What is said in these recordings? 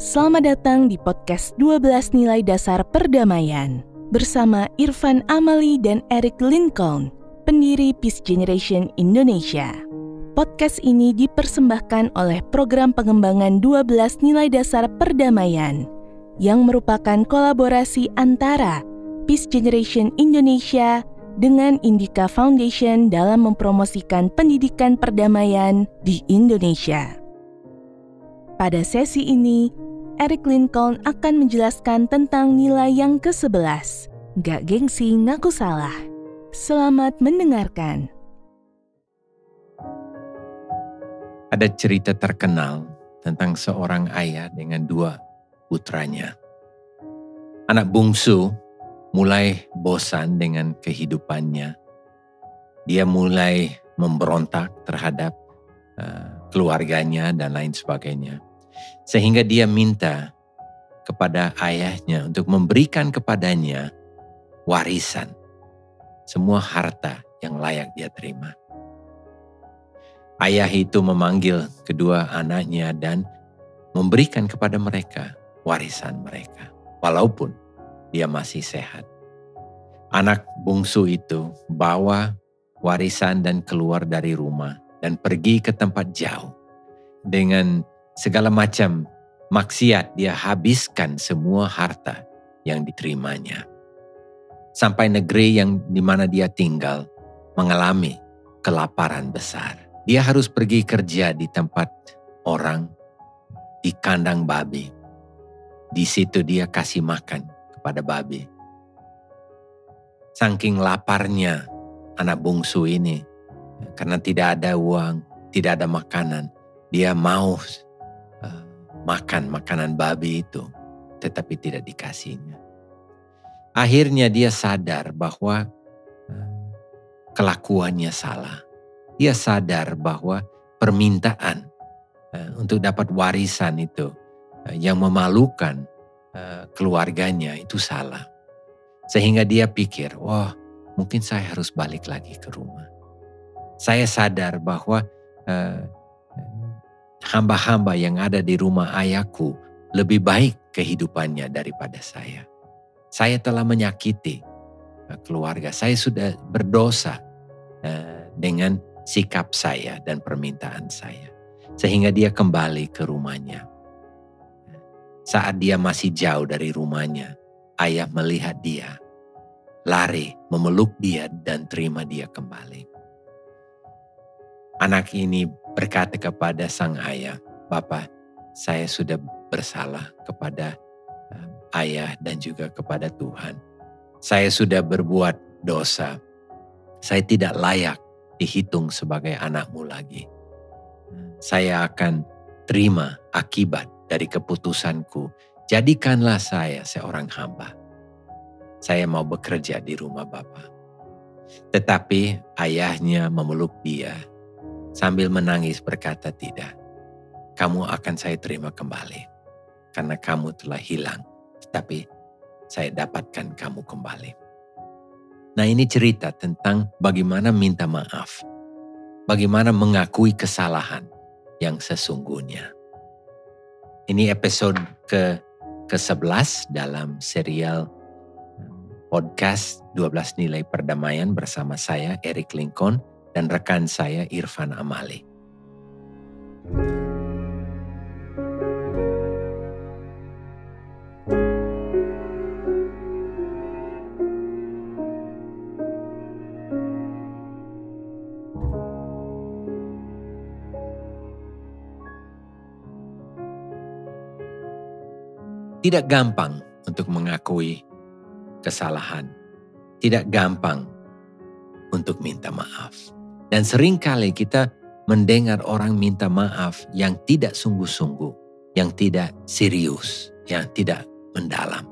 Selamat datang di podcast 12 Nilai Dasar Perdamaian bersama Irfan Amali dan Eric Lincoln, pendiri Peace Generation Indonesia. Podcast ini dipersembahkan oleh program pengembangan 12 nilai dasar perdamaian yang merupakan kolaborasi antara Peace Generation Indonesia dengan Indika Foundation dalam mempromosikan pendidikan perdamaian di Indonesia. Pada sesi ini, Eric Lincoln akan menjelaskan tentang nilai yang ke-11. Gak gengsi ngaku salah. Selamat mendengarkan. Ada cerita terkenal tentang seorang ayah dengan dua putranya. Anak bungsu mulai bosan dengan kehidupannya. Dia mulai memberontak terhadap uh, keluarganya dan lain sebagainya sehingga dia minta kepada ayahnya untuk memberikan kepadanya warisan, semua harta yang layak dia terima. Ayah itu memanggil kedua anaknya dan memberikan kepada mereka warisan mereka, walaupun dia masih sehat. Anak bungsu itu bawa warisan dan keluar dari rumah dan pergi ke tempat jauh dengan segala macam maksiat dia habiskan semua harta yang diterimanya. Sampai negeri yang di mana dia tinggal mengalami kelaparan besar. Dia harus pergi kerja di tempat orang di kandang babi. Di situ dia kasih makan kepada babi. Saking laparnya anak bungsu ini karena tidak ada uang, tidak ada makanan, dia mau makan makanan babi itu, tetapi tidak dikasihnya. Akhirnya dia sadar bahwa eh, kelakuannya salah. Dia sadar bahwa permintaan eh, untuk dapat warisan itu eh, yang memalukan keluarganya itu salah. Sehingga dia pikir, wah mungkin saya harus balik lagi ke rumah. Saya sadar bahwa hamba-hamba yang ada di rumah ayahku lebih baik kehidupannya daripada saya. Saya telah menyakiti eh, keluarga. Saya sudah berdosa eh, dengan sikap saya dan permintaan saya. Sehingga dia kembali ke rumahnya. Saat dia masih jauh dari rumahnya, ayah melihat dia, lari memeluk dia dan terima dia kembali. Anak ini berkata kepada sang ayah, Bapak, saya sudah bersalah kepada um, ayah dan juga kepada Tuhan. Saya sudah berbuat dosa. Saya tidak layak dihitung sebagai anakmu lagi. Saya akan terima akibat dari keputusanku. Jadikanlah saya seorang hamba. Saya mau bekerja di rumah Bapak. Tetapi ayahnya memeluk dia sambil menangis berkata tidak. Kamu akan saya terima kembali karena kamu telah hilang, tetapi saya dapatkan kamu kembali. Nah ini cerita tentang bagaimana minta maaf, bagaimana mengakui kesalahan yang sesungguhnya. Ini episode ke ke-11 dalam serial hmm, podcast 12 Nilai Perdamaian bersama saya Eric Lincoln dan rekan saya Irfan Amali. Tidak gampang untuk mengakui kesalahan. Tidak gampang untuk minta maaf. Dan sering kali kita mendengar orang minta maaf yang tidak sungguh-sungguh, yang tidak serius, yang tidak mendalam.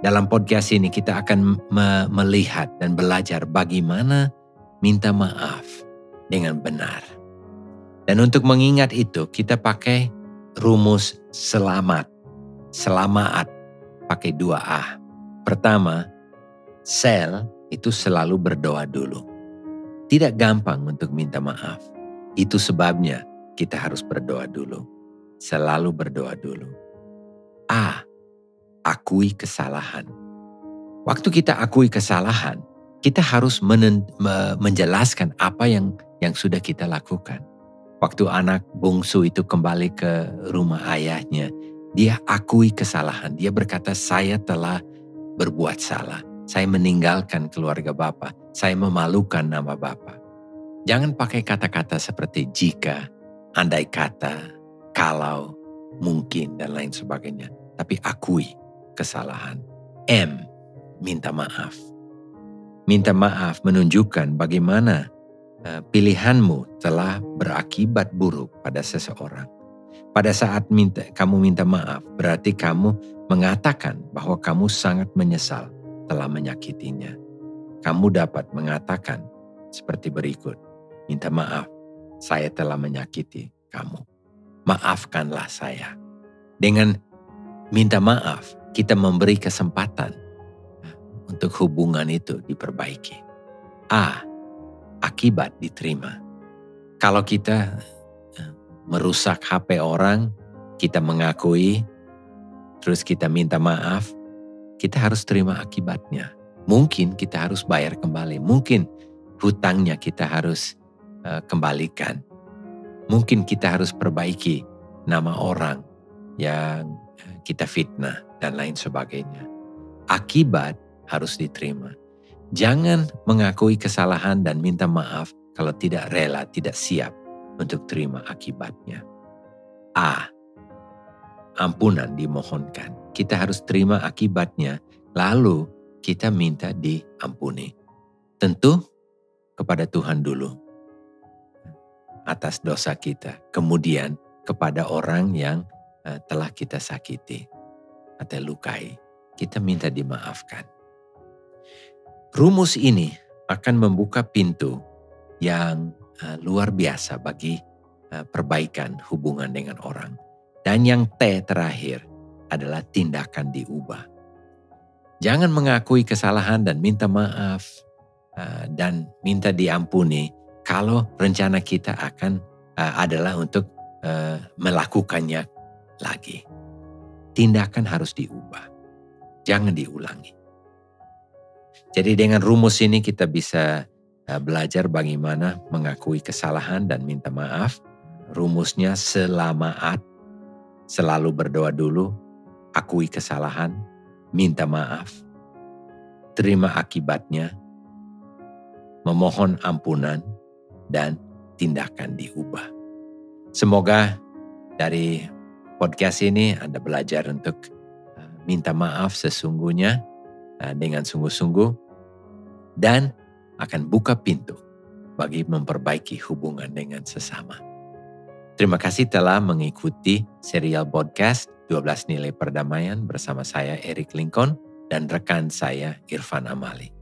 Dalam podcast ini kita akan me melihat dan belajar bagaimana minta maaf dengan benar. Dan untuk mengingat itu kita pakai rumus selamat. Selamat pakai dua A. Pertama, sel itu selalu berdoa dulu. Tidak gampang untuk minta maaf. Itu sebabnya kita harus berdoa dulu. Selalu berdoa dulu. A. Akui kesalahan. Waktu kita akui kesalahan, kita harus menen, me, menjelaskan apa yang yang sudah kita lakukan. Waktu anak bungsu itu kembali ke rumah ayahnya, dia akui kesalahan. Dia berkata, "Saya telah berbuat salah. Saya meninggalkan keluarga Bapak. Saya memalukan nama Bapak." Jangan pakai kata-kata seperti jika, andai kata, kalau, mungkin, dan lain sebagainya. Tapi akui kesalahan. M. Minta maaf. Minta maaf menunjukkan bagaimana uh, pilihanmu telah berakibat buruk pada seseorang. Pada saat minta, kamu minta maaf, berarti kamu mengatakan bahwa kamu sangat menyesal telah menyakitinya. Kamu dapat mengatakan seperti berikut minta maaf, saya telah menyakiti kamu. Maafkanlah saya. Dengan minta maaf, kita memberi kesempatan untuk hubungan itu diperbaiki. A. Akibat diterima. Kalau kita eh, merusak HP orang, kita mengakui, terus kita minta maaf, kita harus terima akibatnya. Mungkin kita harus bayar kembali, mungkin hutangnya kita harus uh, kembalikan. Mungkin kita harus perbaiki nama orang yang eh, kita fitnah dan lain sebagainya. Akibat harus diterima. Jangan mengakui kesalahan dan minta maaf kalau tidak rela, tidak siap untuk terima akibatnya. A. Ampunan dimohonkan. Kita harus terima akibatnya, lalu kita minta diampuni. Tentu kepada Tuhan dulu atas dosa kita, kemudian kepada orang yang uh, telah kita sakiti atau lukai, kita minta dimaafkan. Rumus ini akan membuka pintu yang uh, luar biasa bagi uh, perbaikan hubungan dengan orang. Dan yang T terakhir adalah tindakan diubah. Jangan mengakui kesalahan dan minta maaf uh, dan minta diampuni kalau rencana kita akan uh, adalah untuk uh, melakukannya lagi. Tindakan harus diubah, jangan diulangi. Jadi dengan rumus ini kita bisa belajar bagaimana mengakui kesalahan dan minta maaf. Rumusnya selamaat, selalu berdoa dulu, akui kesalahan, minta maaf, terima akibatnya, memohon ampunan, dan tindakan diubah. Semoga dari podcast ini Anda belajar untuk uh, minta maaf sesungguhnya uh, dengan sungguh-sungguh dan akan buka pintu bagi memperbaiki hubungan dengan sesama. Terima kasih telah mengikuti serial podcast 12 Nilai Perdamaian bersama saya Eric Lincoln dan rekan saya Irfan Amali.